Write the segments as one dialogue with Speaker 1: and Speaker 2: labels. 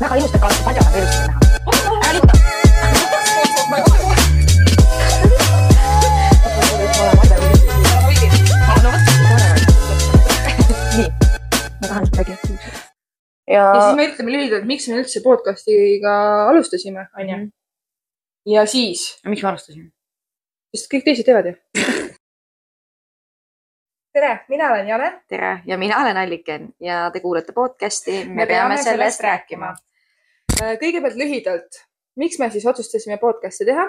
Speaker 1: väga ilus peab ka alati padjana ka ilusti näha. ära liiguta. ja
Speaker 2: ja siis me ütleme lühidalt, miks me üldse podcast'iga alustasime, onju. ja siis,
Speaker 1: miks me alustasime?
Speaker 2: sest kõik teised teevad ju. tere, mina olen Jane.
Speaker 1: tere ja mina olen Alliken ja te kuulate podcast'i Me peame sellest rääkima.
Speaker 2: Äh, kõigepealt lühidalt, miks me siis otsustasime podcast'i teha?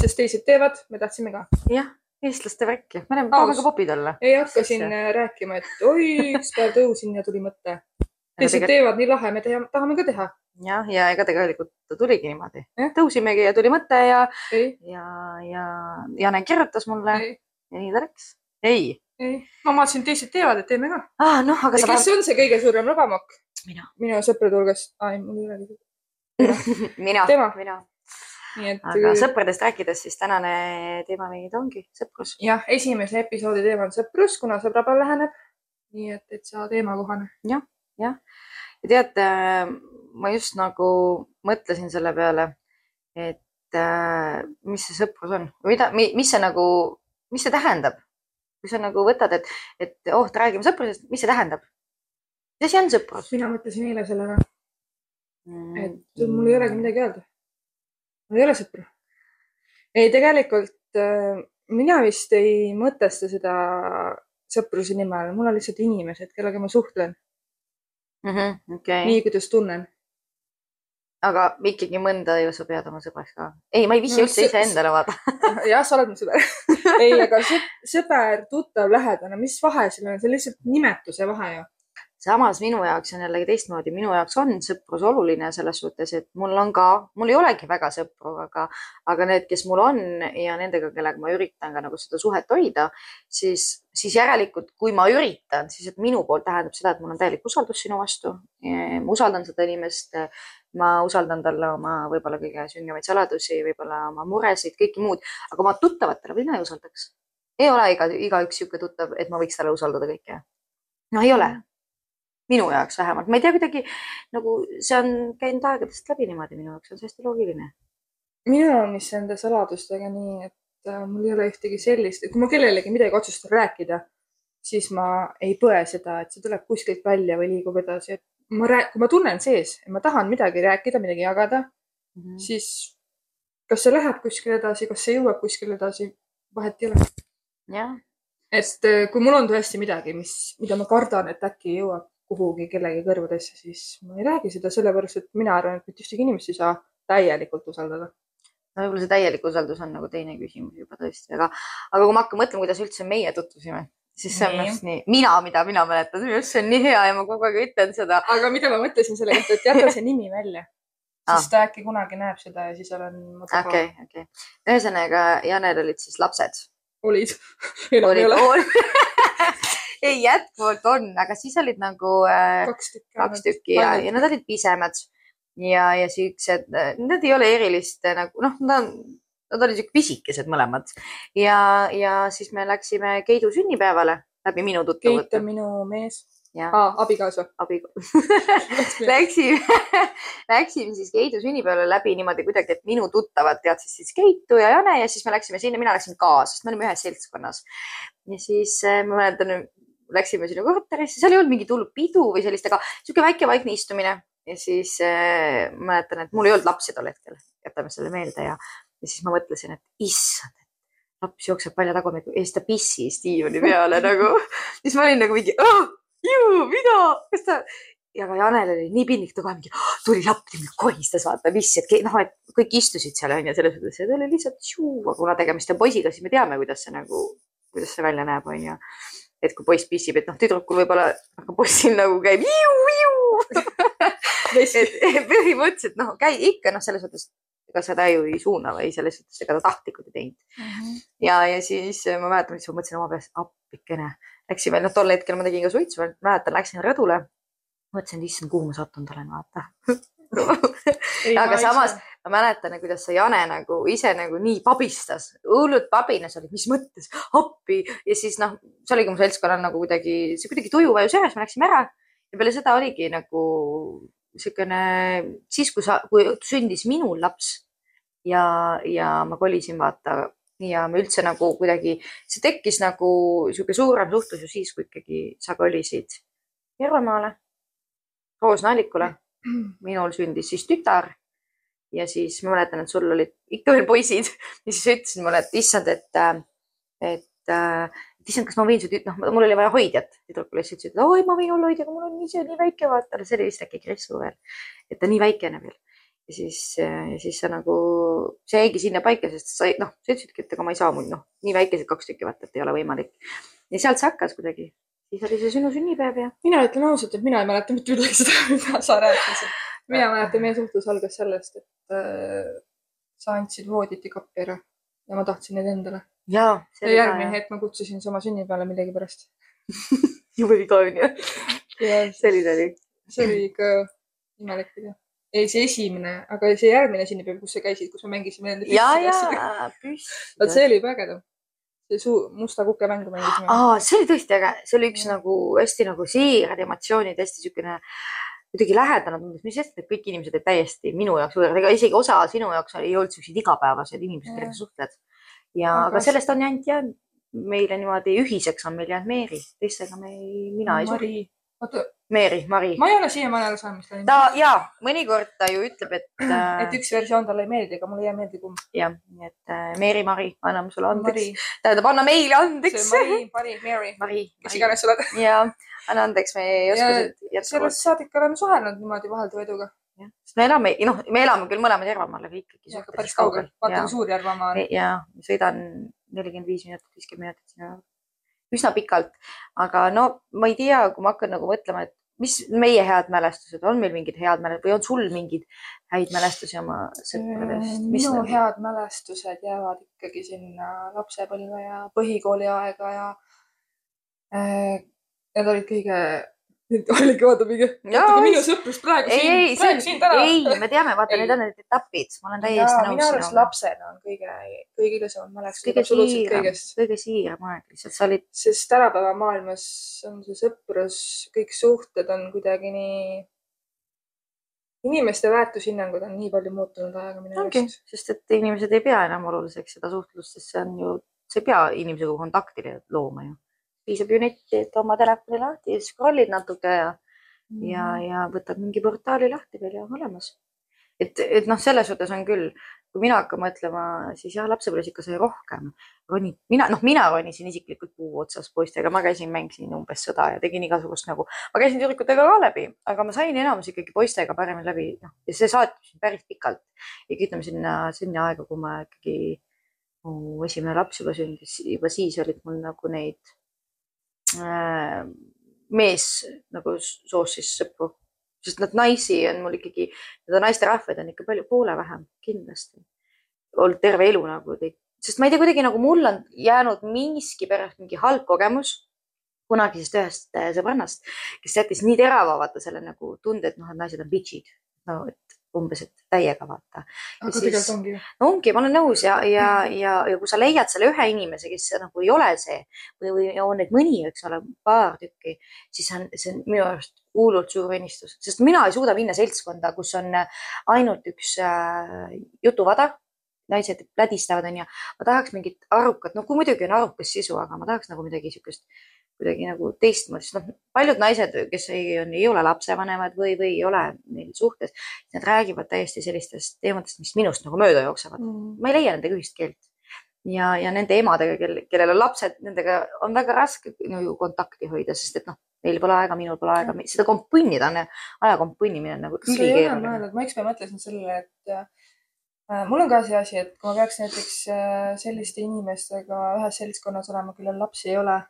Speaker 2: sest teised teevad, me tahtsime ka.
Speaker 1: jah, eestlaste värk ja me oleme ka popid olla.
Speaker 2: ei hakka siin äh, rääkima, et oi, üks päev tõusin ja tuli mõte. teised teevad nii lahe, me teha, tahame ka teha.
Speaker 1: jah, ja ega tegelikult tuligi niimoodi tõusimegi ja tuli mõte ja, ja, ja Jane kirjutas mulle
Speaker 2: ei,
Speaker 1: ja nii ta läks. ei
Speaker 2: ei. ma vaatasin, teised teevad, et teeme ka.
Speaker 1: ah,, noh, aga
Speaker 2: kes on see kõige suurem lubamokk?
Speaker 1: mina,
Speaker 2: minu sõprade hulgas. aa, ei, mul ei olegi.
Speaker 1: mina, mina.
Speaker 2: nii et
Speaker 1: aga sõpradest rääkides, siis tänane teema meil ongi sõprus.
Speaker 2: jah, esimese episoodi teema on sõprus, kuna sõbrapäev läheneb. nii et, et see teemakohane.
Speaker 1: ja teate, ma just nagu mõtlesin selle peale, et äh, mis see sõprus on, mida, mis see nagu, mis see tähendab? kui sa nagu võtad, et, et oh, räägime sõprusest, mis see tähendab? Mis asi on sõprus?
Speaker 2: mina mõtlesin eile selle ära, et mul ei olegi midagi öelda. mul ei ole sõpru. ei, tegelikult äh, mina vist ei mõtesta seda sõpruse nime all, mul on lihtsalt inimesed, kellega ma suhtlen
Speaker 1: midagi. okei,
Speaker 2: nii, kuidas tunnen.
Speaker 1: aga ikkagi mõnda ju sa pead oma sõbraks ka. ei, ma ei vihja
Speaker 2: No
Speaker 1: üldse
Speaker 2: see-
Speaker 1: iseendale, vaata.
Speaker 2: jah, sa oled mu sõber. ei, aga sõ- sõber, tuttav, lähedane, mis vahe seal on, see on lihtsalt nimetuse vahe ju.
Speaker 1: Samas minu jaoks on jällegi teistmoodi, minu jaoks on sõprus oluline selles suhtes, et mul on ka, mul ei olegi väga sõpru, aga, aga need, kes mul on ja nendega, kellega ma üritan ka nagu seda suhet hoida, siis, siis järelikult, kui ma üritan, siis et minu poolt tähendab seda, et mul on täielik usaldus sinu vastu. ma usaldan seda inimest, ma usaldan talle oma võib-olla kõige süngemaid saladusi, võib-olla oma muresid, kõike muud, aga oma tuttavatele mina ei usaldaks. ei ole iga, igaüks niisugune tuttav, et ma võiks talle usaldada kõike. no ei ole minu jaoks vähemalt, ma ei tea kuidagi nagu see on käinud aegadest läbi niimoodi minu jaoks, see on hästi loogiline.
Speaker 2: minul on vist nende saladustega nii, et äh, mul ei ole ühtegi sellist, kui ma kellelegi midagi otsustan rääkida, siis ma ei põe seda, et see tuleb kuskilt välja või liigub edasi, et ma rääk-, kui ma tunnen sees, et ma tahan midagi rääkida, midagi jagada,
Speaker 1: Mhm.
Speaker 2: siis kas see läheb kuskile edasi, kas see jõuab kuskile edasi, vahet ei ole.
Speaker 1: jah,
Speaker 2: et äh, kui mul on tõesti midagi, mis, mida ma kardan, et äkki jõuab kuhugi kellegi kõrvadesse, siis ma ei räägi seda, sellepärast et mina arvan, et mitte ühtegi inimest ei saa täielikult usaldada.
Speaker 1: no võib-olla see täielik usaldus on nagu teine küsimus juba tõesti, aga, aga kui ma hakkan mõtlema, kuidas üldse meie tutvusime, siis see on
Speaker 2: Nii.
Speaker 1: nii, mina, mida mina mäletan, minu arust see on nii hea ja ma kogu aeg ütlen seda.
Speaker 2: aga mida ma mõtlesin selle kohta, et jäta see nimi välja
Speaker 1: Ah.
Speaker 2: sest ta äkki kunagi näeb seda ja siis olen
Speaker 1: okei, okei. ühesõnaga, Janel olid siis lapsed.
Speaker 2: olid. ei ole.
Speaker 1: ei, jätkuvalt on, aga siis olid nagu äh,
Speaker 2: kaks tükki.
Speaker 1: kaks tükki ja, ja nad olid pisemad ja, ja siuksed, nad ei ole erilist äh, nagu noh, nad on, nad olid siuke pisikesed mõlemad ja, ja siis me läksime Keidu sünnipäevale läbi minu
Speaker 2: Keit
Speaker 1: tuttavate
Speaker 2: on minu mees ah,, abikaasa.
Speaker 1: abi. Läksime, läksime siis Keidu sünnipäevale läbi niimoodi kuidagi, et minu tuttavad teadsid siis Keitu ja Jane ja siis me läksime sinna, mina läksin kaasa, sest me olime ühes seltskonnas. ja siis äh, ma mäletan, läksime sinna korterisse, seal ei olnud mingit hullu pidu või sellist, aga sihuke väike vaikne istumine. Ja siis äh, mäletan, et mul ei olnud lapsi tol hetkel, jätame selle meelde ja, ja siis ma mõtlesin, et issand, laps jookseb palja tagumikku ja siis ta pissis diivani peale nagu, siis ma olin nagu mingi, ju, mida, kas ta? Ja ka Janel oli nii piinlik, ta kohe mingi "Oh, tuli lapp, koristas, vaata, mis, et noh, et kõik istusid seal onju, selles mõttes, et oli lihtsalt kuna tegemist on poisiga, siis me teame, kuidas see nagu, kuidas see välja näeb, onju. Et kui poiss pissib, et noh, tüdrukul võib-olla, aga poissil nagu käib iu-iu. et põhimõtteliselt noh, käi ikka noh, selles mõttes, ega seda ju ei suuna või selles suhtes, ega ta tahtlikult ei teinud. ja, ja siis ma mäletan, siis ma mõtlesin oma peas, appikene, läksime, noh, tol hetkel ma tegin ka suitsu, mäletan, läksin rõdule. mõtlesin, issand, kuhu ma sattunud olen, vaata. aga samas ma mäletan, kuidas see Jane nagu ise nagu nii pabistas, hullult pabines oli, mis mõttes, appi! Ja siis noh, see oligi mu seltskonnal nagu kuidagi, see kuidagi tuju vajus üles, me läksime ära. Ja peale seda oligi nagu niisugune, siis kui sa, kui sündis minul laps ja, ja ma kolisin vaata ja me üldse nagu kuidagi, see tekkis nagu niisugune suurem suhtlus ju siis, kui ikkagi sa kolisid Järvamaale, Roosna-Allikule. minul sündis siis tütar ja siis ma mäletan, et sul olid ikka veel poisid ja siis ütlesid mulle, et issand, et, et, et issand, kas ma võin su tüt-, noh, mul oli vaja hoidjat tüdrukule, siis ütlesid, et oi, ma võin olla hoidja, aga mul on ise nii väike, vaata, see oli vist äkki Kristu veel, et ta nii väikene veel ja siis, siis sa nagu, see jäigi sinna paika, sest sa noh, sa ütlesidki, et ega ma ei saa mul noh, nii väikesed kaks tükki vaata, et ei ole võimalik. ja sealt see hakkas kuidagi siis oli see sinu sünnipäev ja.
Speaker 2: mina ütlen ausalt, et mina ei mäleta mitte midagi seda, mida sa rääkisid. Mina mäletan, meie suhtlus algas sellest, et äh, sa andsid vooditi kappi ära ja ma tahtsin neid endale.
Speaker 1: ja,
Speaker 2: ja järgmine hetk ma kutsusin su oma sünnipäevale millegipärast
Speaker 1: jube viga onju. selline oli.
Speaker 2: see oli ikka imelik video. ei, see esimene, aga see järgmine sünnipäev, kus sa käisid, kus me mängisime nende.
Speaker 1: ja, ja, püss.
Speaker 2: vot see oli juba ägedam see suu, musta kuke mängu mängisime.
Speaker 1: see oli tõesti äge, see oli üks ja. nagu hästi nagu siirad emotsioonid, hästi siukene kuidagi lähedane tundus, mis sest, et kõik inimesed olid täiesti minu jaoks võõrad, ega isegi osa sinu jaoks ei olnud siuksed igapäevased inimesed, kellega sa suhtled. ja, aga sellest on jäänud jah, meile niimoodi ühiseks on meil jäänud Meeri, teistega me ei, mina ei
Speaker 2: suhtle. Oota,
Speaker 1: Meeri, Mari.
Speaker 2: ma ei ole siiamaani aru saanud, mis ta
Speaker 1: nimi on. ta ja mõnikord ta ju ütleb, et
Speaker 2: äh.... et üks versioon talle ei meeldi, aga mulle ei meeldi kumb.
Speaker 1: jah, nii et äh, Meeri, Mari, anname sulle andeks. tähendab, anna meile andeks.
Speaker 2: Mari, Mari, Mary.
Speaker 1: Mari.
Speaker 2: kes iganes sa oled.
Speaker 1: ja, anna andeks, me ei oska seda.
Speaker 2: sellest saadik oleme suhelnud niimoodi vahelduva eduga.
Speaker 1: sest me elame, noh, me elame küll mõlemad Järvamaal, aga ikkagi.
Speaker 2: päris kaugel, vaata kui suur Järvamaa on.
Speaker 1: ja, sõidan nelikümmend viis minutit, viiskümmend minutit sinna üsna pikalt, aga no ma ei tea, kui ma hakkan nagu mõtlema, et mis meie head mälestused, on meil mingid head mälestused või on sul mingeid häid mälestusi oma sõpradest?
Speaker 2: Äh, minu need? head mälestused jäävad ikkagi sinna lapsepõlve ja põhikooli aega ja äh, need olid kõige oligi, vaata mingi, minu sõprus praegu
Speaker 1: ei,
Speaker 2: siin, praegu siin täna.
Speaker 1: ei, me teame, vaata, need on need etapid, ma olen täiesti nõus.
Speaker 2: minu arust lapsena on kõige, kõige ilusamad mälestused absoluutselt kõigest.
Speaker 1: kõige siiram aeg, lihtsalt sa olid.
Speaker 2: sest tänapäeva maailmas on see sõprus, kõik suhted on kuidagi nii, inimeste väärtushinnangud on nii palju muutunud ajaga minu
Speaker 1: arust. sest et inimesed ei pea enam oluliseks seda suhtlust, sest see on ju, sa ei pea inimesega kontakti looma ju piisab ju netti, et oma telefoni lahti, scroll'id natuke ja mm., ja, ja võtad mingi portaali lahti veel ja olemas. et, et noh, selles suhtes on küll, kui mina hakkan mõtlema, siis jah, lapsepõlves ikka sai rohkem ronid, mina, noh, mina ronisin isiklikult puu otsas poistega, ma käisin, mängisin umbes sõda ja tegin igasugust nagu, ma käisin tüdrukutega ka läbi, aga ma sain enamus ikkagi poistega paremini läbi, noh, ja see saatis päris pikalt. ikkagi ütleme sinna, sinna aega, kui ma ikkagi, mu esimene laps juba sündis, juba siis olid mul nagu neid mees nagu soost siis sõpru, sest nad naisi on mul ikkagi, seda naisterahvaid on ikka palju, poole vähem kindlasti olnud terve elu nagu sest ma ei tea, kuidagi nagu mul on jäänud miskipärast mingi halb kogemus kunagisest ühest äh, sõbrannast, kes jättis nii terava vaata selle nagu tunde, et noh, et naised on bitch'id. no et umbes, et täiega vaata.
Speaker 2: aga tegelikult ongi.
Speaker 1: ongi, ma olen nõus ja, ja, ja, ja kui sa leiad selle ühe inimese, kes nagu ei ole see või, või on neid mõni, eks ole, paar tükki, siis on, see on minu arust hullult suur õnnistus, sest mina ei suuda minna seltskonda, kus on ainult üks äh, jutuvada naised plädistavad, onju. ma tahaks mingit arukat, no kui muidugi on arukas sisu, aga ma tahaks nagu midagi siukest kuidagi nagu teistmoodi, sest noh, paljud naised, kes ei, on, ei ole lapsevanemad või, või ei ole neil suhtes, nad räägivad täiesti sellistest teemadest, mis minust nagu mööda jooksevad mm.. ma ei leia nendega ühist keelt. ja, ja nende emadega, kel, kellel on lapsed, nendega on väga raske no, ju kontakti hoida, sest et noh, neil pole aega, minul pole aega, seda kompunnida on, aja kompunnimine on nagu
Speaker 2: ülikeeruline. ma ükspäev mõtlesin sellele, et äh, mul on ka see asi, et kui ma peaks näiteks äh, selliste inimestega ühes seltskonnas olema, kellel lapsi ei ole.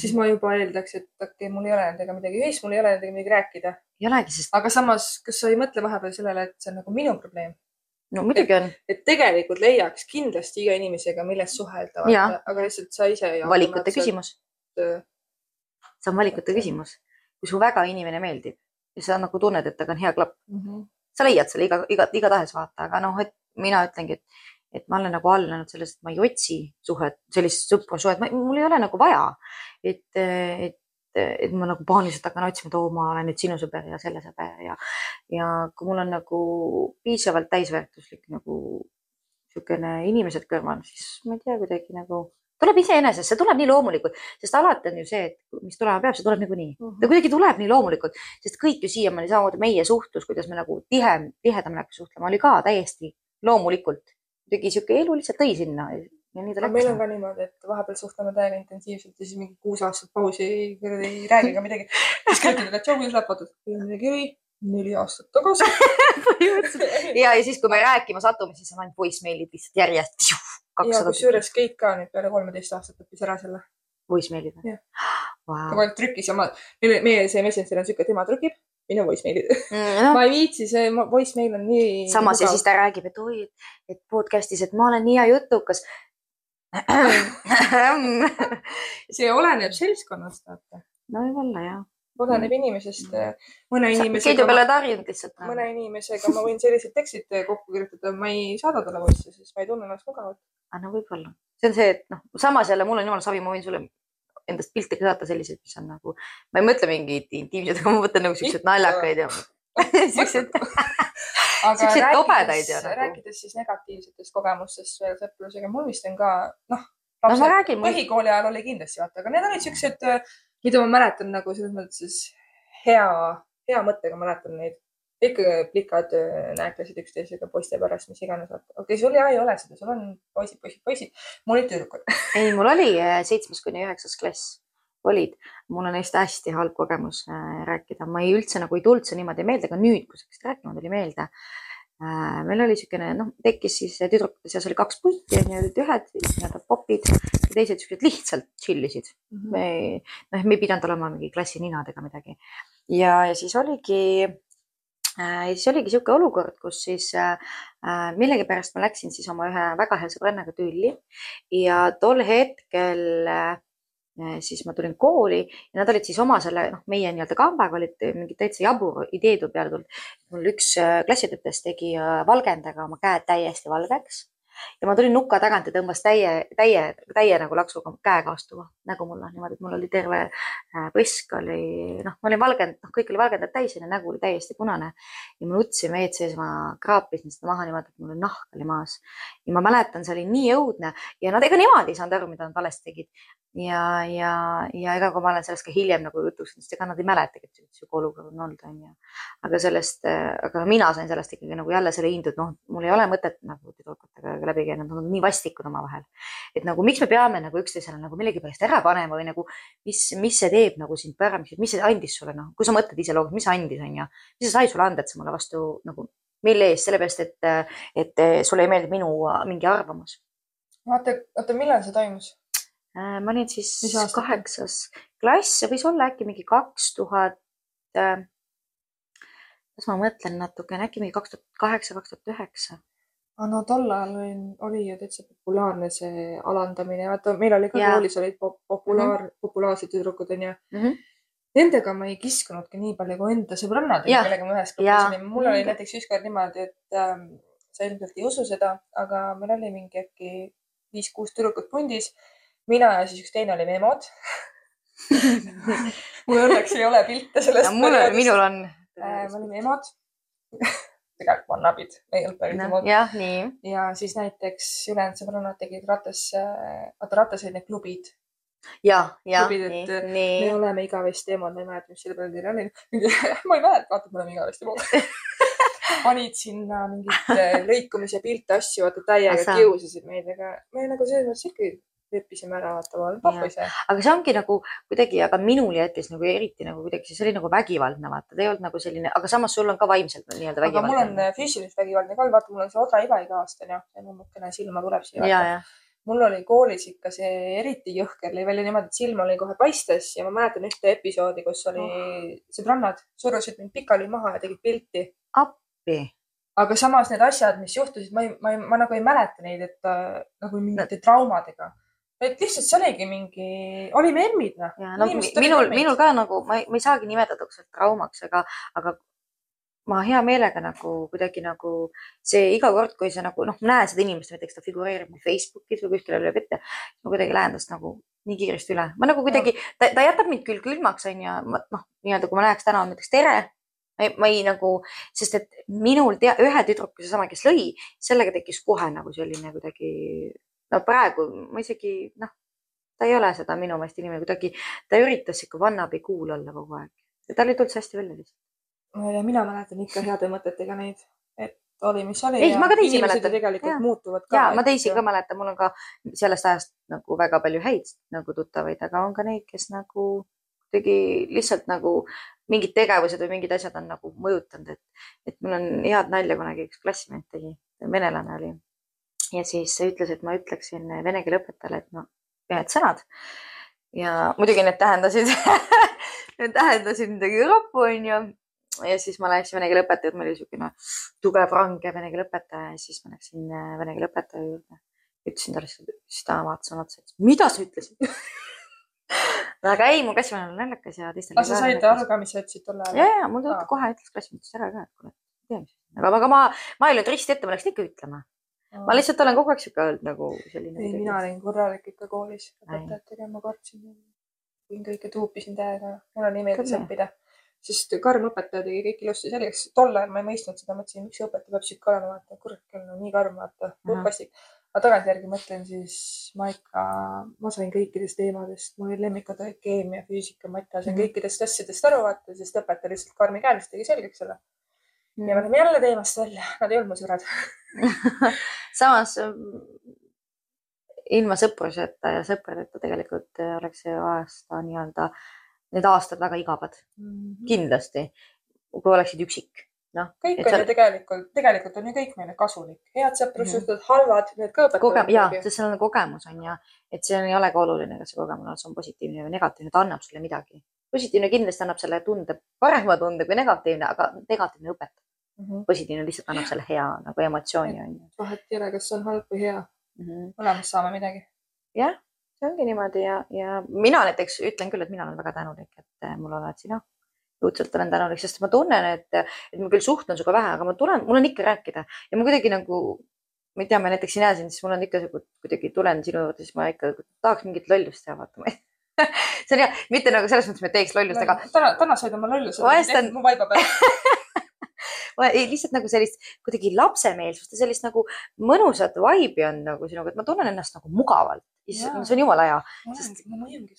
Speaker 2: Siis ma juba eeldaks, et okei okay,, mul ei ole nendega midagi ühist, mul ei ole nendega midagi rääkida.
Speaker 1: ei olegi, sest.
Speaker 2: aga samas, kas sa ei mõtle vahepeal sellele, et see on nagu minu probleem?
Speaker 1: no muidugi on.
Speaker 2: et tegelikult leiaks kindlasti iga inimesega, millest suhelda, aga lihtsalt sa ise.
Speaker 1: valikute küsimus. see on valikute küsimus. kui su väga inimene meeldib ja sa nagu tunned, et temaga on hea klapp mm, -hmm. sa leiad selle iga, iga, igatahes vaata, aga noh, et mina ütlengi, et et ma olen nagu allanenud sellest, et ma ei otsi suhet, sellist sõprussuhet, mul ei ole nagu vaja. et, et, et ma nagu paaniliselt hakkan otsima, et oo, ma olen nüüd sinu sõber ja selle sõber ja, ja kui mul on nagu piisavalt täisväärtuslik nagu niisugune inimesed kõrval, siis ma ei tea, kuidagi nagu tuleb iseenesest, see tuleb nii loomulikult, sest alati on ju see, et mis tulema peab, see tuleb niikuinii mm. -hmm. ta kuidagi tuleb nii loomulikult, sest kõik ju siiamaani samamoodi meie suhtlus, kuidas me nagu tihem, tihedamini hakkasime suhtlema, oli ka täiesti loomulikult. Kuidagi sihuke elu lihtsalt tõi sinna ja nii ta läks.
Speaker 2: meil on ka niimoodi, et vahepeal suhtleme täiega intensiivselt ja siis mingi kuus aastat pausi ei, ei räägi ka midagi. siis kirjutad, et tšau, kuidas läheb, vaatad, eelmine kiri neli aastat tagasi
Speaker 1: ja, ja siis, kui me rääkima satume, siis on ainult voicemail'id lihtsalt järjest
Speaker 2: ja kusjuures Keit ka nüüd peale kolmeteist aastat õppis ära selle.
Speaker 1: Voicemailid
Speaker 2: või? Ta kogu aeg trükkis ja ma, meie, see Messenger on siuke, tema trükib, minu voicemailid mm,. No. ma ei viitsi, see voicemail on nii.
Speaker 1: samas ja siis ta räägib, et oi, et podcast'is, et ma olen nii hea jutukas
Speaker 2: see oleneb seltskonnast, vaata.
Speaker 1: no võib-olla jah
Speaker 2: oleneb inimesest. mõne inimesega.
Speaker 1: Keidu peale tarjunud lihtsalt.
Speaker 2: mõne inimesega ma võin sellised tekstid kokku kirjutada, ma ei saada talle voice'i, sest ma ei tunne ennast mugavalt
Speaker 1: aga no võib-olla, see on see, et noh, samas jälle mul on jumala savi, ma võin sulle endast pilte ka saata selliseid, mis on nagu, ma ei mõtle mingeid intiimseid, aga ma mõtlen nagu siukseid naljakaid ja siukseid siukseid tobedaid ja
Speaker 2: nagu. rääkides siis negatiivsetest kogemustest veel sõprusega, mul vist on ka noh,
Speaker 1: no, räägin,
Speaker 2: põhikooli ajal oli kindlasti vaata, aga need olid siuksed, mida ma mäletan nagu selles mõttes hea, hea mõttega mäletan neid ikka plikad äh, nääklesid üksteisega poiste pärast, mis iganes. okei okay,, sul ja ei ole seda, sul on poisid, poisid, poisid. mul olid tüdrukud
Speaker 1: ei, mul oli äh, seitsmes kuni üheksas klass olid, mul on neist hästi halb kogemus äh, rääkida, ma ei üldse nagu ei tulnud see niimoodi meelde, aga nüüd, kui sa hakkasid rääkima, tuli meelde äh,. meil oli niisugune, noh, tekkis siis tüdrukute seas oli kaks punti, olid ühed nii-öelda popid ja teised siuksed lihtsalt chill isid mm. -hmm. me, noh, me ei pidanud olema mingi klassi ninad ega midagi. ja, ja siis oligi Äh, ja siis oligi niisugune olukord, kus siis äh, äh, millegipärast ma läksin siis oma ühe väga hea sõbrannaga tülli ja tol hetkel siis ma tulin kooli ja nad olid siis oma selle, noh, meie nii-öelda kambaga olid mingid täitsa jabur ideed peale tulnud. mul üks klassitütardest tegi valgendaga oma käed täiesti valgeks ja ma tulin nuka tagant ja tõmbas täie, täie, täie nagu laksuga käega vastu nägu mulle niimoodi, et mul oli terve äh, põsk oli, noh, ma olin valgend, noh, kõik oli valgendatud täis ja nägu oli täiesti punane. ja ma nutsin WC-s, ma kraapisin seda maha niimoodi, et mul nahk oli maas. ja ma mäletan, see oli nii õudne ja nad, ega nemad ei saanud aru, mida nad valesti tegid ja, ja, ja ega kui ma olen sellest ka hiljem nagu jutuks, sest ega nad ei mäletagi, et sihuke olukord on olnud, onju. aga sellest, aga mina sain sellest ikkagi nagu jälle selle hindu, et noh, mul ei ole mõtet nagu tüdrukutega läbi käia, nad on nii vastikud omavahel. et nagu miks me peame nagu üksteisele nagu millegipärast ära panema või nagu, mis, mis see teeb nagu sind paremaks, mis see andis sulle, noh, kui sa mõtled ise loogiliselt, mis andis, onju. mis see sai sulle anda, et sa mulle vastu nagu, mille eest, sellepärast et, et sulle ei meeldi minu mingi arvamus.
Speaker 2: vaata, oota, millal see toimus?
Speaker 1: Äh, ma olin siis kaheksas klass, võis olla äkki mingi kaks tuhat, äh, las ma mõtlen natukene, äkki mingi kaks tuhat kaheksa, kaks tuhat üheksa.
Speaker 2: No tol ajal oli, oli ju täitsa populaarne see alandamine, vaata meil oli ka koolis olid populaar mm, -hmm. populaarsed tüdrukud onju mm. -hmm. Nendega ma ei kiskunudki nii palju kui enda sõbrannadega, kellega ma ühes grupis olin. mul oli näiteks ükskord niimoodi, et ähm, sa ilmselt ei usu seda, aga meil oli mingi äkki viis-kuus tüdrukut pundis mina ja siis üks teine olime emod mul õnneks ei ole pilte sellest.
Speaker 1: minul on
Speaker 2: äh,. me olime emod tegelikult vannabid, ei olnud päris emod.
Speaker 1: jah, nii.
Speaker 2: ja siis näiteks ülejäänud sõbrannad tegid ratas, äh, vaata ratas olid need klubid.
Speaker 1: ja, ja, nii, nii.
Speaker 2: me oleme igavesti emod, ma ei mäleta, mis selle peale teil oli. ma ei mäleta, vaata, me oleme igavesti emod panid sinna mingeid äh, lõikumise pilte, asju, vaata täiega kiusasid meid, aga me nagu selles mõttes ikka leppisime ära, vaata, ma olen pappa ise.
Speaker 1: aga see ongi nagu kuidagi, aga minul jättis nagu eriti nagu kuidagi, see oli nagu vägivaldne, vaata, ta ei olnud nagu selline, aga samas sul on ka vaimselt nii-öelda vägivaldne.
Speaker 2: mul on äh, füüsiliselt vägivaldne ka, vaata, mul on see odra iba iga aasta, noh, see nummukene silma tuleb siia. mul oli koolis ikka see eriti jõhker, lõi välja niimoodi, et silm oli kohe paistes ja ma mäletan ühte episoodi, kus oli oh. sõbrannad surusid mind pikali maha ja tegid pilti.
Speaker 1: appi
Speaker 2: aga samas need asjad, mis juhtusid, ma ei, ma ei, ma nagu ei mäleta neid, et äh, nagu mingite traumadega et lihtsalt see oligi mingi, olime emmid noh.
Speaker 1: No, minul, minul ka nagu ma ei, ma ei saagi nimetada seda traumaks, aga, aga ma hea meelega nagu kuidagi nagu see iga kord, kui see nagu noh, näen seda inimest, näiteks ta figureerib mul Facebookis või kuskil lööb ette, ma kuidagi lähen tast nagu nii kiiresti üle. ma nagu kuidagi, ta, ta jätab mind küll külmaks, onju, noh, nii-öelda kui ma läheks täna näiteks tere, ma ei nagu, sest et minul tea, ühe tüdruku, seesama, kes lõi, sellega tekkis kohe nagu selline kuidagi, no praegu ma isegi noh, ta ei ole seda minu meelest inimene kuidagi, ta üritas ikka vannabi cool olla kogu aeg ja tal ei tulnud see hästi välja lihtsalt.
Speaker 2: ja mina mäletan ikka heade mõtetega neid, et oli, mis oli.
Speaker 1: ei, ma ka teisi mäletan.
Speaker 2: tegelikult ja. muutuvad
Speaker 1: ka. ja ma teisi ka mäletan, mul on ka sellest ajast nagu väga palju häid nagu tuttavaid, aga on ka neid, kes nagu kuidagi lihtsalt nagu mingid tegevused või mingid asjad on nagu mõjutanud, et, et mul on head nalja kunagi üks klassivend tegi, venelane oli. Ja siis ütles, et ma ütleksin vene keele õpetajale, et no ühed sõnad. ja muidugi need tähendasid need tähendasid midagi roppu, onju ja siis ma läksin vene keele õpetaja, meil oli niisugune tugev range vene keele õpetaja ja siis ma läksin äh, vene keele õpetaja juurde. ütlesin talle, siis ta vaatas mulle otsa, ütles, mida sa ütlesid aga ei, mu klassivanem on naljakas ja teistel.
Speaker 2: aga sa said aru ka, mis sa ütlesid tol ajal?
Speaker 1: ja, ja mul ta kohe ütles klassimees ära ka, et kuule, tea mis. aga, aga ma, ma ei olnud risti ette, ma läksin ikka ütlema. Ma lihtsalt olen kogu aeg sihuke olnud nagu selline.
Speaker 2: ei, mina olin korralik ikka koolis. Õpetajatega, ma kartsin. võin kõike tuupisin täiega, mulle nii meeldis õppida. Sest karm õpetaja tegi kõik ilusti selgeks. tol ajal ma ei mõistnud seda, mõtlesin, miks see õpetaja peab sihuke olema, vaata, kurat küll, no nii karm, vaata, vastik. aga tagantjärgi mõtlen, siis ma ikka, ma sain kõikidest teemadest, mul oli lemmikud olid keemia, füüsika, matt, sain mm. kõikidest asjadest aru, vaata, sest õpetaja lihtsalt karmikäeliselt tegi selgeks selle. Ja me läheme jälle teemast välja, nad ei olnud mu sõbrad
Speaker 1: samas ilma sõpruseta ja sõpradeta tegelikult oleks see aasta nii-öelda äh, need aastad väga igavad mm. -hmm. kindlasti, kui oleksid üksik. noh.
Speaker 2: kõik on seal... ju tegelikult, tegelikult on ju kõik meile kasulik, head sõprussuhted mm, -hmm. halvad, need ka õpetavad
Speaker 1: Kogem. ja, sest seal on kogemus on ja, et see ei olegi oluline, kas see kogemus on positiivne või negatiivne, ta annab sulle midagi. positiivne kindlasti annab selle tunde, parema tunde kui negatiivne, aga negatiivne õpetab mm. -hmm. positiivne lihtsalt annab selle hea nagu emotsiooni on ju.
Speaker 2: vahet ei ole, kas see on halb või hea mm. -hmm. mõlemast saame midagi.
Speaker 1: jah see ongi niimoodi ja, ja mina näiteks ütlen küll, et mina olen väga tänulik, et eh, mul oled sina. õudselt olen tänulik, sest ma tunnen, et, et ma küll suhtlen sinuga vähe, aga ma tulen, mul on ikka rääkida ja ma kuidagi nagu, ma ei tea, ma näiteks näe sind, siis mul on ikka kuidagi tulen sinu juurde, siis ma ikka tahaks mingit lollust teha, vaata ma ei see on hea, mitte nagu selles mõttes, et me teeks lollust, aga.
Speaker 2: täna, täna said oma lolluse. vahest on. mu vaiba peal
Speaker 1: lihtsalt nagu sellist kuidagi lapsemeelsust ja sellist nagu mõnusat vibe'i on nagu sinuga, et ma tunnen ennast nagu mugavalt. issand, see on jumala hea.
Speaker 2: sest ma mõjungi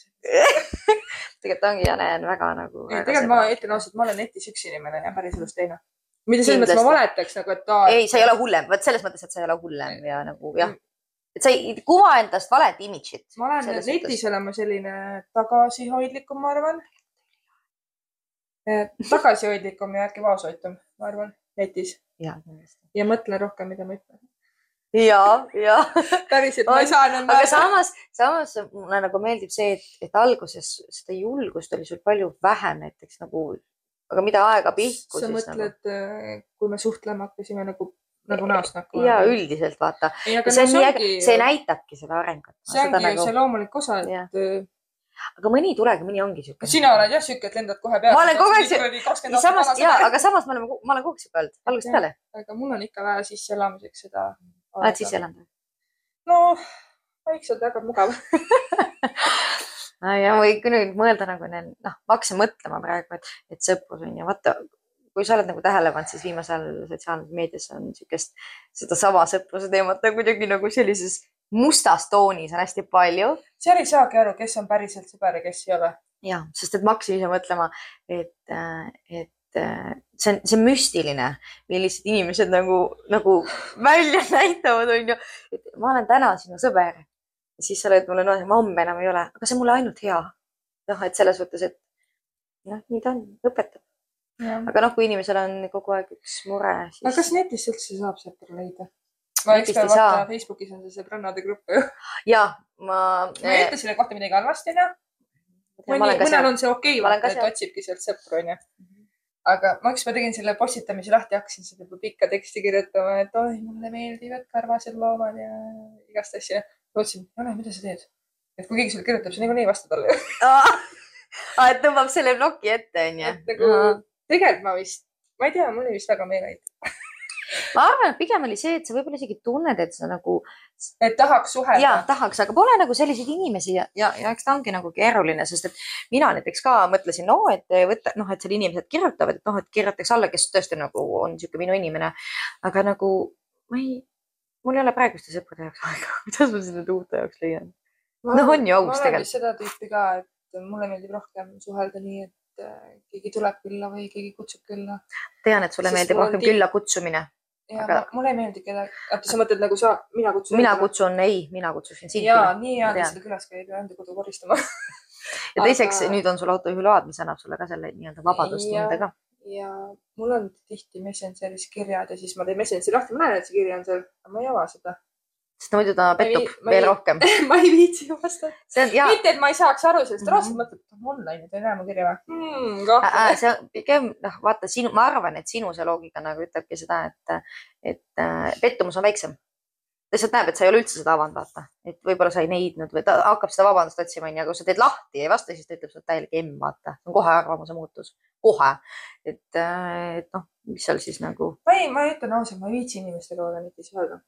Speaker 1: tegelikult ongi, Jane on väga nagu.
Speaker 2: tegelikult ma ütlen ausalt, ma olen netis üks inimene ja päriselus teine. mitte selles mõttes, ma valetaks nagu, et aa.
Speaker 1: ei, sa ei ole hullem, vot selles mõttes, et sa ei ole hullem ja nagu jah et sa ei kuva endast valet imidžit.
Speaker 2: ma olen netis olema selline tagasihoidlikum, ma arvan. tagasihoidlikum ja äkki vaoshoitum ma arvan, netis. ja mõtlen rohkem, mida ma ütlen.
Speaker 1: ja, ja
Speaker 2: päriselt, ma ei saa enam.
Speaker 1: aga samas, samas mulle nagu meeldib see, et, et alguses seda julgust oli sul palju vähem näiteks nagu, aga mida aega pihku.
Speaker 2: sa mõtled nagu..., kui me suhtlema hakkasime nagu nagu näost näkku.
Speaker 1: ja üldiselt vaata. see on nii äge, see näitabki seda arengut.
Speaker 2: see ongi ju nagu... see loomulik osa, et
Speaker 1: aga mõni ei tulegi, mõni ongi siuke.
Speaker 2: sina oled jah siuke, et lendad kohe peale.
Speaker 1: ma olen kogu aeg samas ja, aga samas me oleme, ma olen kogu aeg siuke olnud, algusest peale.
Speaker 2: aga mul on ikka vaja sisseelamiseks seda.
Speaker 1: oled sisse elanud?
Speaker 2: noh, vaikselt väga mugav
Speaker 1: no ja ma võin nüüd mõelda nagu need, noh, ma hakkasin mõtlema praegu, et, et sõprus on ju, vaata, kui sa oled nagu tähele pannud, siis viimasel ajal sotsiaalmeedias on niisugust sedasama sõpruse teemat nagu kuidagi nagu sellises mustas toonis on hästi palju.
Speaker 2: seal ei saagi aru, kes on päriselt sõber ja kes ei ole.
Speaker 1: ja, sest et ma hakkasin ise mõtlema, et, et see on, see on müstiline, millised inimesed nagu, nagu välja näitavad, onju. et ma olen täna sinu sõber ja siis sa oled mulle, no ma homme enam ei ole, aga see on mulle ainult hea. noh, et selles mõttes, et noh, nii ta on, õpetab. aga noh, kui inimesel on kogu aeg üks mure,
Speaker 2: siis. aga kas netist üldse saab sõpra leida? Ma ükskord vaata Facebookis on see sõbrannade grupp ju.
Speaker 1: ja ma.
Speaker 2: ma ei ütle selle kohta midagi halvasti onju. mõni, mõnel on see okei okay,, et otsibki sealt sõpru onju. aga ma ükspäev tegin selle postitamise lahti, hakkasin seda pikka teksti kirjutama, et oi, mulle meeldivad karvased loomad ja igast asju. mõtlesin, Jane, mida sa teed? et kui keegi sulle kirjutab, sa niikuinii vasta talle
Speaker 1: et tõmbab selle ploki ette onju.
Speaker 2: nagu tegelikult ma vist, ma ei tea, mulle vist väga meeldib
Speaker 1: ma arvan, et pigem oli see, et sa võib-olla isegi tunned, et sa nagu
Speaker 2: et tahaks suhelda.
Speaker 1: ja tahaks, aga pole nagu selliseid inimesi ja, ja, ja eks ta ongi nagu keeruline, sest et mina näiteks ka mõtlesin, no et võtta, noh, et seal inimesed kirjutavad, et noh, et kirjutaks alla, kes tõesti nagu on niisugune minu inimene. aga nagu ma ei, mul ei ole praeguste sõprade jaoks aega, kuidas ma seda uute jaoks leian? noh, on ju aus tegelikult.
Speaker 2: seda tüüpi ka, et mulle meeldib rohkem suhelda nii, et äh, keegi tuleb külla või keegi kutsub külla.
Speaker 1: tean, et sulle Sest meeldib rohkem külla kutsumine
Speaker 2: ja aga... mulle ei meeldi kedagi, oota, sa mõtled nagu sa, mina kutsun?
Speaker 1: mina kutsun, ei, mina kutsusin sind.
Speaker 2: ja nii hea, et seda külas ka ei pea enda kodu koristama
Speaker 1: ja teiseks aga... nüüd on sul autojuhiload, mis annab sulle ka selle nii-öelda vabadustunde ka.
Speaker 2: ja mul on tihti Messengeris kirjad ja siis ma teen Messengeri lahti, ma näen, et see kiri on seal, aga ma ei ava seda
Speaker 1: sest muidu ta pettub ma veel
Speaker 2: ei,
Speaker 1: rohkem
Speaker 2: ma ei viitsi vastata. Mitte, et ma ei saaks aru sellest mm -hmm. raudselt mõtled, et on online, et ei mu kirja või
Speaker 1: hmm,? see on pigem noh, vaata sinu, ma arvan, et sinu see loogika nagu ütlebki seda, et, et äh, pettumus on väiksem. ta lihtsalt näeb, et sa ei ole üldse seda avanud, vaata, et võib-olla sa ei neidnud või ta hakkab seda vabandust otsima, onju, aga kui sa teed lahti ja ei vasta, siis ta ütleb sulle täielik emm, vaata, see on kohe arvamuse muutus, kohe. et, äh, et noh, mis seal siis nagu.
Speaker 2: ma ei, ma ütlen ausalt, ma ei viitsi inimestega väga neti suhelda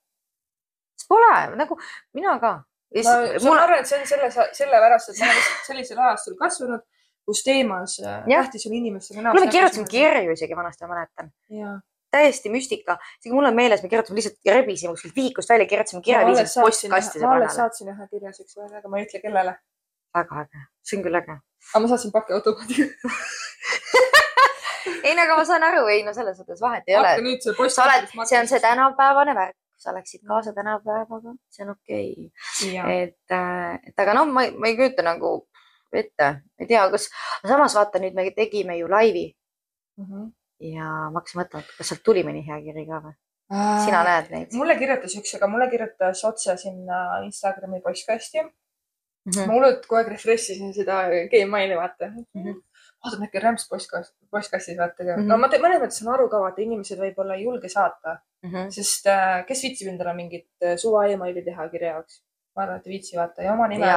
Speaker 1: Pole nagu mina ka.
Speaker 2: ma, ma arvan, et see on selle, sellepärast, et ma olen lihtsalt sellisel ajastul kasvanud, kus teemas äh, tähtis on inimestega
Speaker 1: näost. me kirjutasime kirju isegi vanasti, ma mäletan. täiesti müstika, isegi mul on meeles, me kirjutasime lihtsalt, rebisime kuskilt vihikust välja, kirjutasime kirja, viisime postkasti.
Speaker 2: ma alles saatsin ühe kirja siukse välja, aga ma ei ütle, kellele.
Speaker 1: väga äge, see on küll äge.
Speaker 2: aga ma saatsin pakiautomaadiga
Speaker 1: ei no aga ma saan aru, ei no selles mõttes vahet ei ole. sa oled, see on see tänapäevane värk sa läksid kaasa tänapäevaga, see on okei okay.. et, et aga noh, ma, ma ei kujuta nagu ette, ei tea, kas, samas vaata nüüd me tegime ju laivi mm. -hmm. ja ma hakkasin mõtlema, et kas sealt tuli mõni hea kiri ka või? sina näed neid?
Speaker 2: mulle kirjutas üks, aga mulle kirjutas otse sinna Instagrami postkasti mm. -hmm. ma hullult kogu aeg refresh isin seda Gmaili vaata mm. -hmm vaatad äkki rämps postkast, postkastis vaata mm. -hmm. no ma mõnes mõttes saan aru ka, vaata inimesed võib-olla ei julge saata mm, -hmm. sest äh, kes viitsib endale mingit äh, suva emaili teha kirja jaoks ma arvan, et ei viitsi vaata ja oma nime.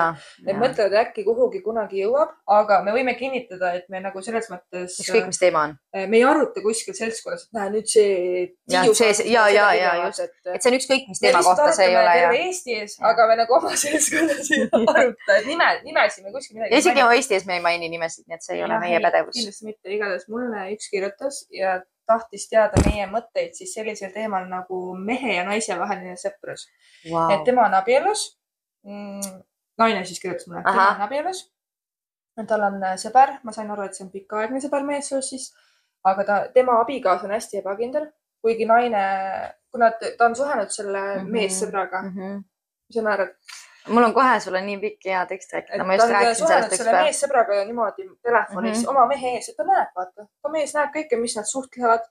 Speaker 2: Need mõtlevad äkki kuhugi kunagi jõuab, aga me võime kinnitada, et me nagu selles mõttes.
Speaker 1: ükskõik, mis teema on.
Speaker 2: Äh, me ei aruta kuskil seltskonnas, et näe nüüd see.
Speaker 1: ja, see, ja, ja, ja just, et, et see on ükskõik, mis teema kohta see ei ole.
Speaker 2: Eesti ees, aga me nagu oma seltskonnas ei aruta, et nime, nimesid me kuskil midagi.
Speaker 1: ja isegi Eesti ees me ei maini nimesid, nii et see ei ole meie pädevus.
Speaker 2: kindlasti mitte, igatahes mulle üks kirjutas ja tahtis teada meie mõtteid siis sellisel teemal nagu mehe ja naise vaheline sõprus wow.. et tema on abielus mm,. naine siis kirjutas mulle, et tema on abielus. tal on äh, sõber, ma sain aru, et see on pikaaegne sõber meessoost siis, aga ta, tema abikaasa on hästi ebakindel, kuigi naine, kuna ta on suhelnud selle mm -hmm. meessõbraga mm. -hmm. mis sa naerad?
Speaker 1: mul on kohe sulle nii pikk ja tekst rääkida, ma just rääkisin sellest
Speaker 2: üks päev. meessõbraga niimoodi telefonis mm -hmm. oma mehe ees, et ta näeb, vaata, ta mees näeb kõike, mis nad suhtlevad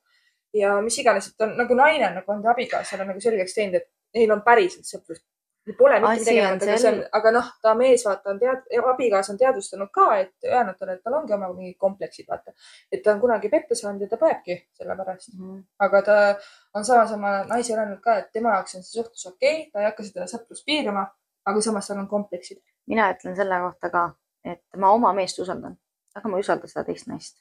Speaker 2: ja mis iganes, et on nagu naine on nagu enda abikaasale nagu selgeks teinud, et neil on päriselt sõprus Pole mitte midagi tegemata, aga see on, aga noh, ta mees vaata on tead-, abikaasa on teadvustanud ka, et öelnud talle, et tal ongi oma mingid kompleksid, vaata. et ta on kunagi petta saanud ja ta põebki selle pärast mm. -hmm. aga ta on samas oma naisele öelnud ka, et tema jaoks on see suhtlus okei okay,, ta ei hakka seda sõprust piirama, aga samas tal on kompleksid.
Speaker 1: mina ütlen selle kohta ka, et ma oma meest usaldan, aga ma ei usalda seda teist naist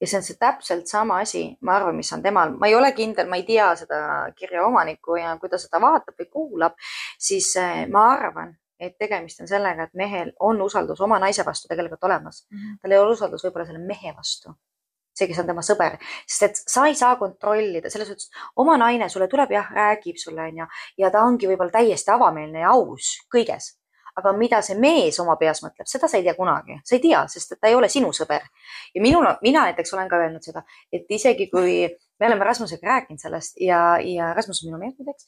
Speaker 1: ja see on see täpselt sama asi, ma arvan, mis on temal, ma ei ole kindel, ma ei tea seda kirja omanikku ja kui ta seda vaatab või kuulab, siis eh, ma arvan, et tegemist on sellega, et mehel on usaldus oma naise vastu tegelikult olemas mm. -hmm. tal ei ole usaldus võib-olla selle mehe vastu, see, kes on tema sõber, sest et sa ei saa kontrollida selles suhtes, oma naine sulle tuleb jah, räägib sulle onju ja ta ongi võib-olla täiesti avameelne ja aus kõiges aga mida see mees oma peas mõtleb, seda sa ei tea kunagi, sa ei tea, sest ta ei ole sinu sõber. ja minul, mina näiteks olen ka öelnud seda, et isegi kui me oleme Rasmusega rääkinud sellest ja, ja Rasmus on minu mees muideks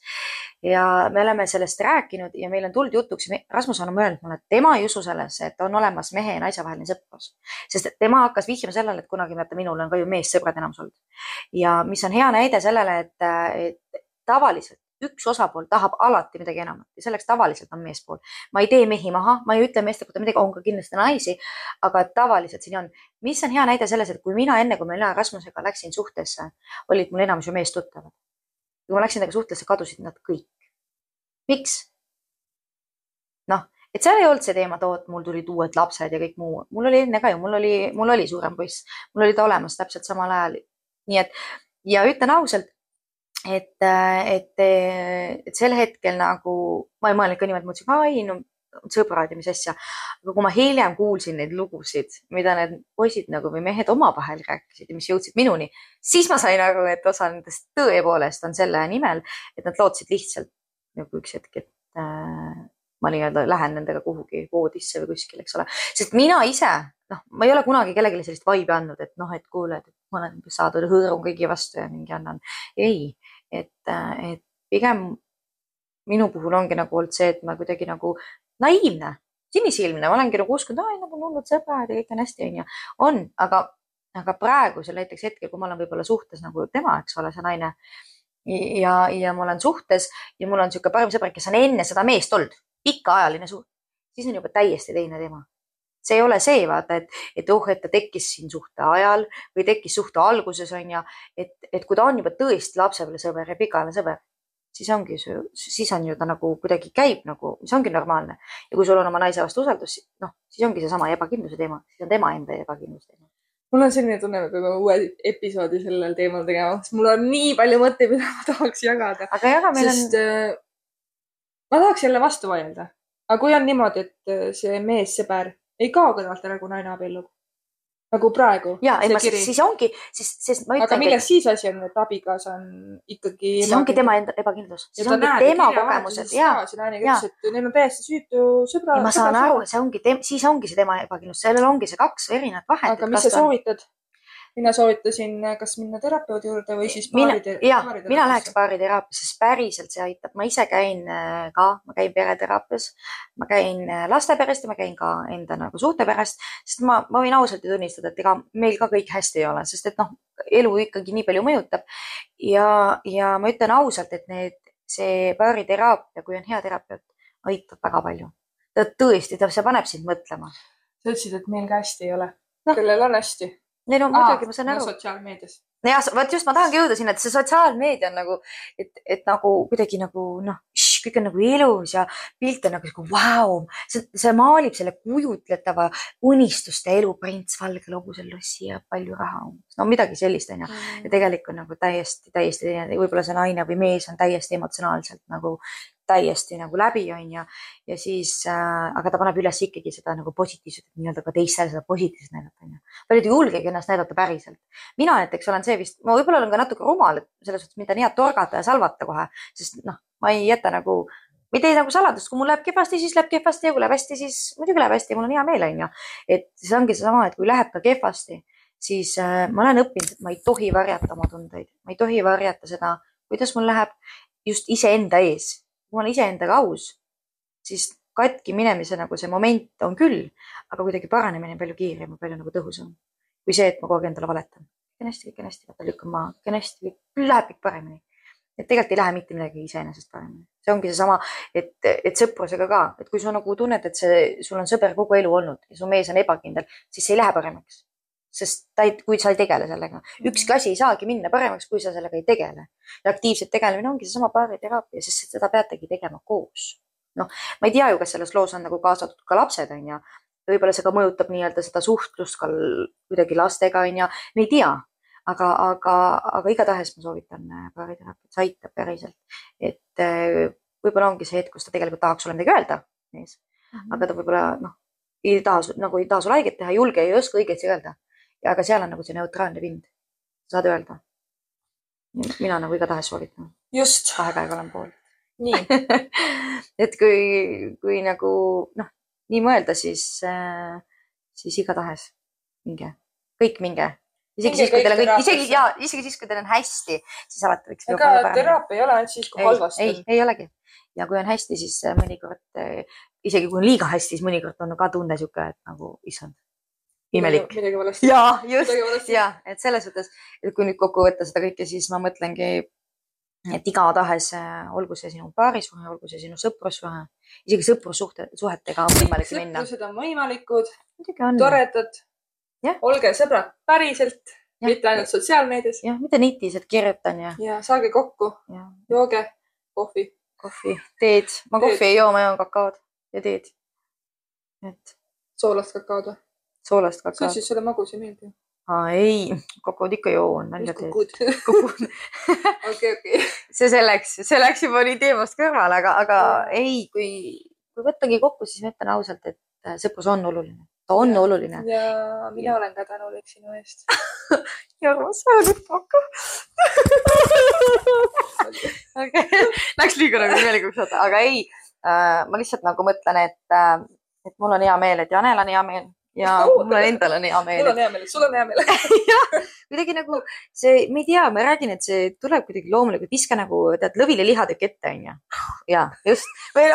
Speaker 1: ja me oleme sellest rääkinud ja meil on tulnud jutuks, Rasmus on öelnud mulle, et tema ei usu sellesse, et on olemas mehe ja naise vaheline sõprus, sest tema hakkas vihjama sellele, et kunagi vaata, minul on ka ju meessõbrad enamus olnud. Ja mis on hea näide sellele, et, et tavaliselt üks osapool tahab alati midagi enamat ja selleks tavaliselt on meespool. ma ei tee mehi maha, ma ei ütle meeste kohta midagi, on ka kindlasti naisi, aga tavaliselt siin on. mis on hea näide selles, et kui mina enne, kui mina Rasmusega läksin suhtesse, olid mul enamus ju meestuttavad. kui ma läksin temaga suhtesse, kadusid nad kõik. miks? noh, et seal ei olnud see teema, et oot, mul tulid uued lapsed ja kõik muu, mul oli enne ka ju, mul oli, mul oli suurem poiss, mul oli ta olemas täpselt samal ajal. nii et ja ütlen ausalt, et, et, et sel hetkel nagu ma ei mõelnud ka niimoodi, mõtlesin, ai no sõbrad ja mis asja. aga kui ma hiljem kuulsin neid lugusid, mida need poisid nagu või mehed omavahel rääkisid ja mis jõudsid minuni, siis ma sain aru, et osa nendest tõepoolest on selle nimel, et nad lootsid lihtsalt nagu üks hetk, et äh, ma nii-öelda lähen nendega kuhugi voodisse või kuskile, eks ole. sest mina ise, noh, ma ei ole kunagi kellelegi sellist vibe'i andnud, et noh, et kuule, et ma olen saadud hõõrun kõigi vastu ja mingi annan. ei, et, et pigem minu puhul ongi nagu olnud see, et ma kuidagi nagu naiivne, sinisilmne, ma olengi nagu uskunud, aa, nagu on olnud sõbrad ja kõik on hästi, onju. on, aga, aga praegusel näiteks hetkel, kui ma olen võib-olla suhtes nagu tema, eks ole, see naine ja, ja ma olen suhtes ja mul on niisugune parim sõber, kes on enne seda meest olnud, pikaajaline suht, siis on juba täiesti teine teema. See ei ole see, vaata, et, et oh, et ta tekkis siin suhte ajal või tekkis suhte alguses onju, et, et kui ta on juba tõesti lapsepõlvesõber ja pikaajaline sõber, siis ongi siis on ju ta nagu kuidagi käib nagu, mis ongi normaalne. ja kui sul on oma naise vastu usaldus, noh, siis ongi seesama ebakindluse teema, siis on tema enda ebakindluse teema.
Speaker 2: mul on selline tunne, me peame uue episoodi sellel teemal tegema, sest mul on nii palju mõtteid, mida ma tahaks jagada.
Speaker 1: aga jaga, meil
Speaker 2: sest, on äh,. ma tahaks jälle vastu vaielda, aga kui on niimoodi, et äh, see mees-sõber ei kao kõrvalt ära, kui naine abiellub nagu praegu.
Speaker 1: ja, ei ma kiri. siis ongi, siis, sest ma
Speaker 2: ütlen. aga milles siis asi on, et abikaasa on ikkagi.
Speaker 1: siis ongi tema enda ebakindlus. siis ongi tema kogemused ja.
Speaker 2: naine ütles, et neil on täiesti süütu sõbra.
Speaker 1: ma saan aru, see ongi, siis ongi see tema ebakindlus, sellel ongi see kaks erinevat vahet.
Speaker 2: aga mis sa soovitad? Mina soovitasin, kas minna terapeudi juurde või siis baari.
Speaker 1: ja, mina läheks baariteraapiasse, sest päriselt see aitab. ma ise käin äh, ka, ma käin pereteraapias, ma käin äh, lasteperest ja ma käin ka enda nagu suhteperest, sest ma, ma võin ausalt ju tunnistada, et ega meil ka kõik hästi ei ole, sest et noh, elu ikkagi nii palju mõjutab. ja, ja ma ütlen ausalt, et need, see baariteraapia, kui on hea terapeut, aitab väga palju. ta tõesti, ta, see paneb sind mõtlema.
Speaker 2: sa ütlesid, et meil ka hästi ei ole no.. kellel on hästi?
Speaker 1: Ei no muidugi, ma saan aru.
Speaker 2: sotsiaalmeedias.
Speaker 1: jah, vot just ma tahangi jõuda sinna, et see sotsiaalmeedia on nagu, et, et nagu kuidagi nagu noh, kõik on nagu ilus ja pilt on nagu sihuke vau, see, see maalib selle kujutletava unistuste elu, prints valgel hobusel lossi ja palju raha umbes, no midagi sellist onju mm.. ja tegelikult nagu täiesti, täiesti teine, võib-olla see naine või mees on täiesti emotsionaalselt nagu täiesti nagu läbi, onju. ja siis äh,, aga ta paneb üles ikkagi seda nagu positiivset, nii-öelda ka teistele seda positiivset näidata, onju. paljud ei julgegi ennast näidata päriselt. mina näiteks olen see vist, ma võib-olla olen ka natuke rumal, et selles suhtes mind on hea torgata ja salvata kohe, sest noh, ma ei jäta nagu, ma ei tee nagu saladust, kui mul läheb kehvasti, siis läheb kehvasti ja kui läheb hästi, siis muidugi läheb hästi, mul on hea meel, onju. et see ongi seesama, et kui läheb ka kehvasti, siis äh, ma olen õppinud, et ma ei tohi varjata oma tundeid, ma ei tohi varjata seda, kuidas mul läheb just iseenda ees kui ma olen iseendaga aus, siis katki minemise nagu see moment on küll, aga kuidagi paranemine on palju kiirem ja palju nagu tõhusam kui see, et ma kogu aeg endale valetan. kõik on hästi, kõik on hästi, vaata lükkan maha, kõik on hästi, läheb kõik paremini. et tegelikult ei lähe mitte midagi iseenesest paremini. see ongi seesama, et, et sõprusega ka, et kui sa nagu tunned, et see, sul on sõber kogu elu olnud ja su mees on ebakindel, siis see ei lähe paremaks sest ta ei, kui sa ei tegele sellega, ükski asi ei saagi minna paremaks, kui sa sellega ei tegele. ja aktiivselt tegelemine ongi seesama baariteraapia, sest seda peategi tegema koos. noh, ma ei tea ju, kas selles loos on nagu kaasatud ka lapsed, onju. võib-olla see ka mõjutab nii-öelda seda suhtlust ka kuidagi lastega, onju, me ei tea. aga, aga, aga igatahes ma soovitan äh, baariterapiat, see aitab päriselt. et äh, võib-olla ongi see hetk, kus ta tegelikult tahaks sulle midagi öelda. -hmm. aga ta võib-olla noh, ei taha, nagu ei taha sulle haiget teha, ei julge, ei oska õigesti öelda aga seal on nagu see neutraalne pind, saad öelda. mina nagu igatahes soovitan.
Speaker 2: just.
Speaker 1: kahe käega olen poolt.
Speaker 2: nii
Speaker 1: et kui, kui nagu noh, nii mõelda, siis äh,, siis igatahes minge, kõik minge isegi siis, kui teil on kõik, isegi ja isegi siis, kui teil on hästi, siis alati võiks.
Speaker 2: ega teraapia ei ole ainult siis, kui halvasti
Speaker 1: ei, ei olegi. ja kui on hästi, siis äh, mõnikord, äh, isegi kui on liiga hästi, siis mõnikord on ka tunne sihuke, et nagu issand, imelik.
Speaker 2: midagi valesti.
Speaker 1: ja, just, ja et selles suhtes, et kui nüüd kokku võtta seda kõike, siis ma mõtlengi, et igatahes äh, olgu see sinu paarisuhe, olgu see sinu sõprussuhe, isegi sõprussuhte, suhetega on võimalik minna.
Speaker 2: sõprused on võimalikud, toredad. olge sõbrad päriselt, mitte ainult sotsiaalmeedias.
Speaker 1: jah, mitte netis, et kirjutan ja.
Speaker 2: ja saage kokku, jooge kohvi.
Speaker 1: kohvi, teed, ma teed. kohvi ei joo, ma joon kakaod ja teed. et.
Speaker 2: soolast kakaod või?
Speaker 1: Soolast
Speaker 2: sa ütlesid, sulle magus ei meeldi.
Speaker 1: aa ei, kokod ikka joon, nalja teed.
Speaker 2: kukud.
Speaker 1: kokod,
Speaker 2: okei, okei.
Speaker 1: see selleks, see läks juba nii teemast kõrvale, aga, aga ei, kui, kui võttagi kokku, siis ma ütlen ausalt, et äh, sõprus on oluline. ta on
Speaker 2: Jah.
Speaker 1: oluline.
Speaker 2: ja mina olen ka tänulik sinu eest.
Speaker 1: ja ma saan nüüd pakku. okei, läks liiga nagu imelikuks aga ei äh,, ma lihtsalt nagu mõtlen, et äh,, et mul on hea meel, et Janel on hea meel ja mul endal on hea
Speaker 2: mul
Speaker 1: meel.
Speaker 2: on hea meel, sul on hea meel.
Speaker 1: kuidagi nagu see, ma ei tea, ma räägin, et see tuleb kuidagi loomulikult, viska nagu tead lõvile lihatükk ette onju. ja just, või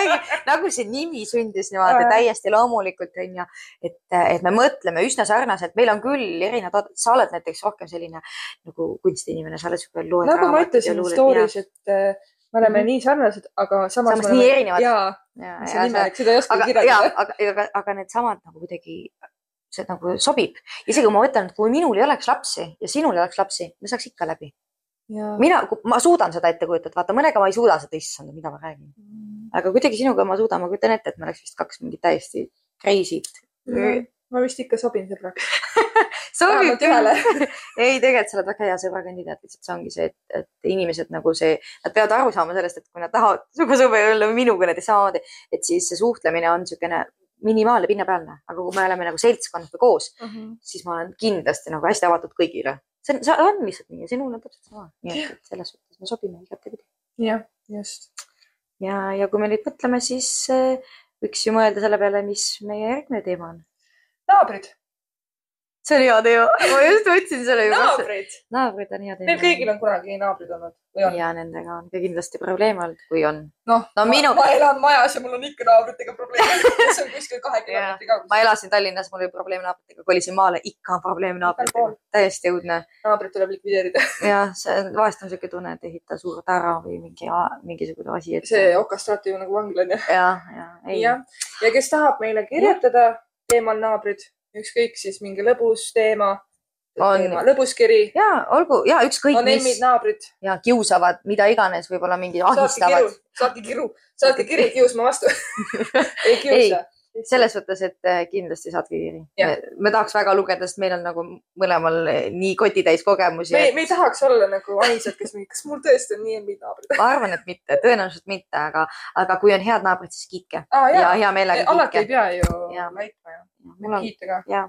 Speaker 1: nagu see nimi sündis niimoodi täiesti loomulikult onju, et, et me mõtleme üsna sarnaselt, meil on küll erinevad, sa oled näiteks rohkem selline nagu kunstiinimene, sa oled siuke loed
Speaker 2: nagu ma ütlesin story's, et äh, me oleme
Speaker 1: Mhm.
Speaker 2: nii sarnased, aga samas,
Speaker 1: Samas nii erinevad.
Speaker 2: jaa,
Speaker 1: ja,
Speaker 2: see on imelik, seda ei oska
Speaker 1: aga, ja
Speaker 2: kirjeldada.,
Speaker 1: aga, aga, aga needsamad nagu kuidagi, see nagu sobib. isegi kui ma mõtlen, et kui minul ei oleks lapsi ja sinul ei oleks lapsi, me saaks ikka läbi.
Speaker 2: ja..
Speaker 1: mina, ma suudan seda ette kujutada, vaata mõnega ma ei suuda seda, issand, mida ma räägin. aga kuidagi sinuga ma suudan, ma kujutan ette, et me oleks vist kaks mingit täiesti crazy't.
Speaker 2: ma vist ikka sobin sõbraks.
Speaker 1: sobib
Speaker 2: ühele.
Speaker 1: ei, tegelikult sa oled väga hea sõbrakandidaat, lihtsalt see ongi see, et, et inimesed nagu see, nad peavad aru saama sellest, et kui nad tahavad sinuga sõber olla minuga näiteks samamoodi, et siis see suhtlemine on niisugune minimaalne, pinnapealne, aga kui me oleme nagu seltskonnas või koos, siis ma olen kindlasti nagu hästi avatud kõigile. see on, see on lihtsalt nii ja sinul on täpselt sama, nii et, et selles suhtes me sobime igatepidi.
Speaker 2: jah, just.
Speaker 1: ja, ja kui me nüüd mõtleme, siis äh, võiks ju mõelda selle peale, mis meie järgmine teema on.
Speaker 2: naabrid,
Speaker 1: see on hea teema, ma just võtsin selle juba.
Speaker 2: naabrid.
Speaker 1: naabrid on hea teema.
Speaker 2: Meil kõigil on kunagi naabrid olnud või on?
Speaker 1: ja nendega on ka kindlasti probleeme olnud, kui on.
Speaker 2: noh
Speaker 1: No
Speaker 2: ma,
Speaker 1: minu-
Speaker 2: ma elan majas ja mul on ikka naabritega probleeme, kes on kuskil kahe kilomeetri
Speaker 1: ma
Speaker 2: kaugusel.
Speaker 1: elasin Tallinnas, mul oli probleem naabritega, kolisin maale, ikka on probleem naabritega täiesti õudne.
Speaker 2: naabrid tuleb likvideerida.
Speaker 1: jah, see on, vahest on siuke tunne, et ehita suur tara või mingi, mingisugune asi, et.
Speaker 2: see okastraat ju nagu vangla onju.
Speaker 1: ja, ja, ei.
Speaker 2: jah, ja kes tahab meile kirjutada teemal naabrid, ükskõik siis mingi lõbus teema,
Speaker 1: On.
Speaker 2: lõbus kiri,
Speaker 1: ja olgu ja ükskõik
Speaker 2: on emmid naabrid,
Speaker 1: ja kiusavad, mida iganes, võib-olla mingi ahistavad.,
Speaker 2: saatke kiru, saatke kiri kiusma vastu. ei kiusa.
Speaker 1: selles mõttes, et äh, kindlasti saatke kiri me tahaks väga lugeda, sest meil on nagu mõlemal eh, nii kotitäis kogemusi
Speaker 2: me, me ei tahaks olla nagu ainsad, kes kas mul tõesti on nii emmid naabrid?
Speaker 1: ma arvan, et mitte, tõenäoliselt mitte, aga, aga kui on head naabrid, siis kiitke
Speaker 2: aa
Speaker 1: ja hea meelega
Speaker 2: alati ei pea ju laitma ju.
Speaker 1: Mul on,
Speaker 2: kiita ka.
Speaker 1: ja,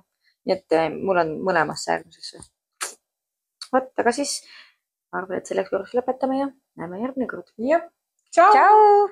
Speaker 1: nii et eh, mul on mõlemasse äärmusesse. vot, aga siis ma arvan, et selleks korraks lõpetame ja näeme järgmine kord.
Speaker 2: jah, tšau.
Speaker 1: tšau.